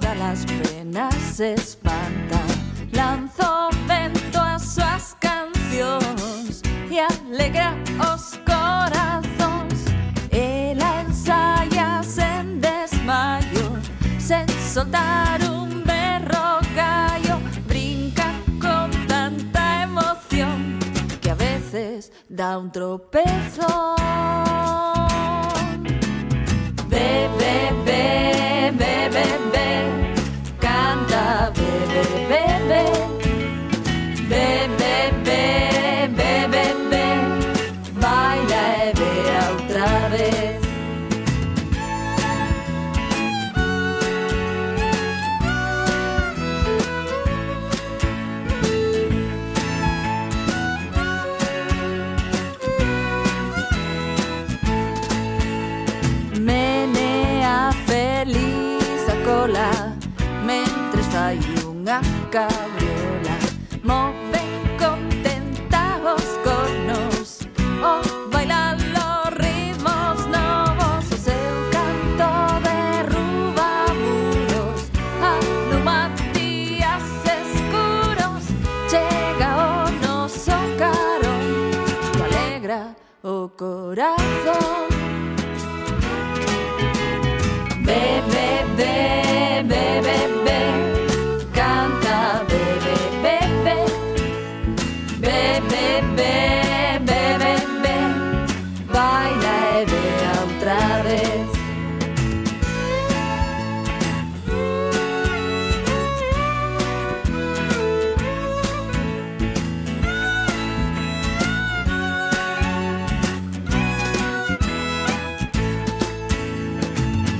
todas las penas se espanta. Lanzó vento a sus canciones y alegra os corazones. El ensaya en desmayo, se soltar un berro gallo, brinca con tanta emoción que a veces da un tropezo. sola Mentres fai unha cabriola. Move contenta os cornos O bailar los ritmos novos O seu canto derruba muros. Aluma días escuros Chega o noso carón Que alegra o corazón. Bebe, bebe, bebe, bebe, baila y vea otra vez.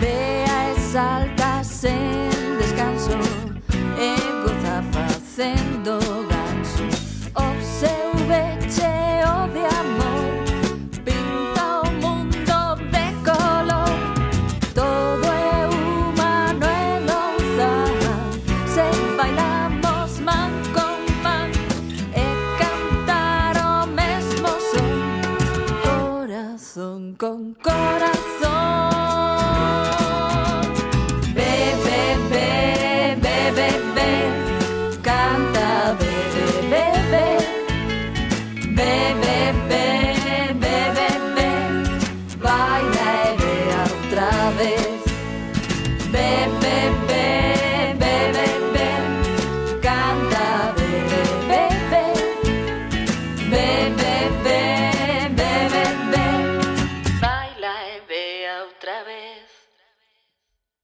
Vea e salta sen descanso E goza con corazón. Bebe, bebe, bebe, Canta, bebe Bebe, bebe, bebe, bebe Baila y vea otra vez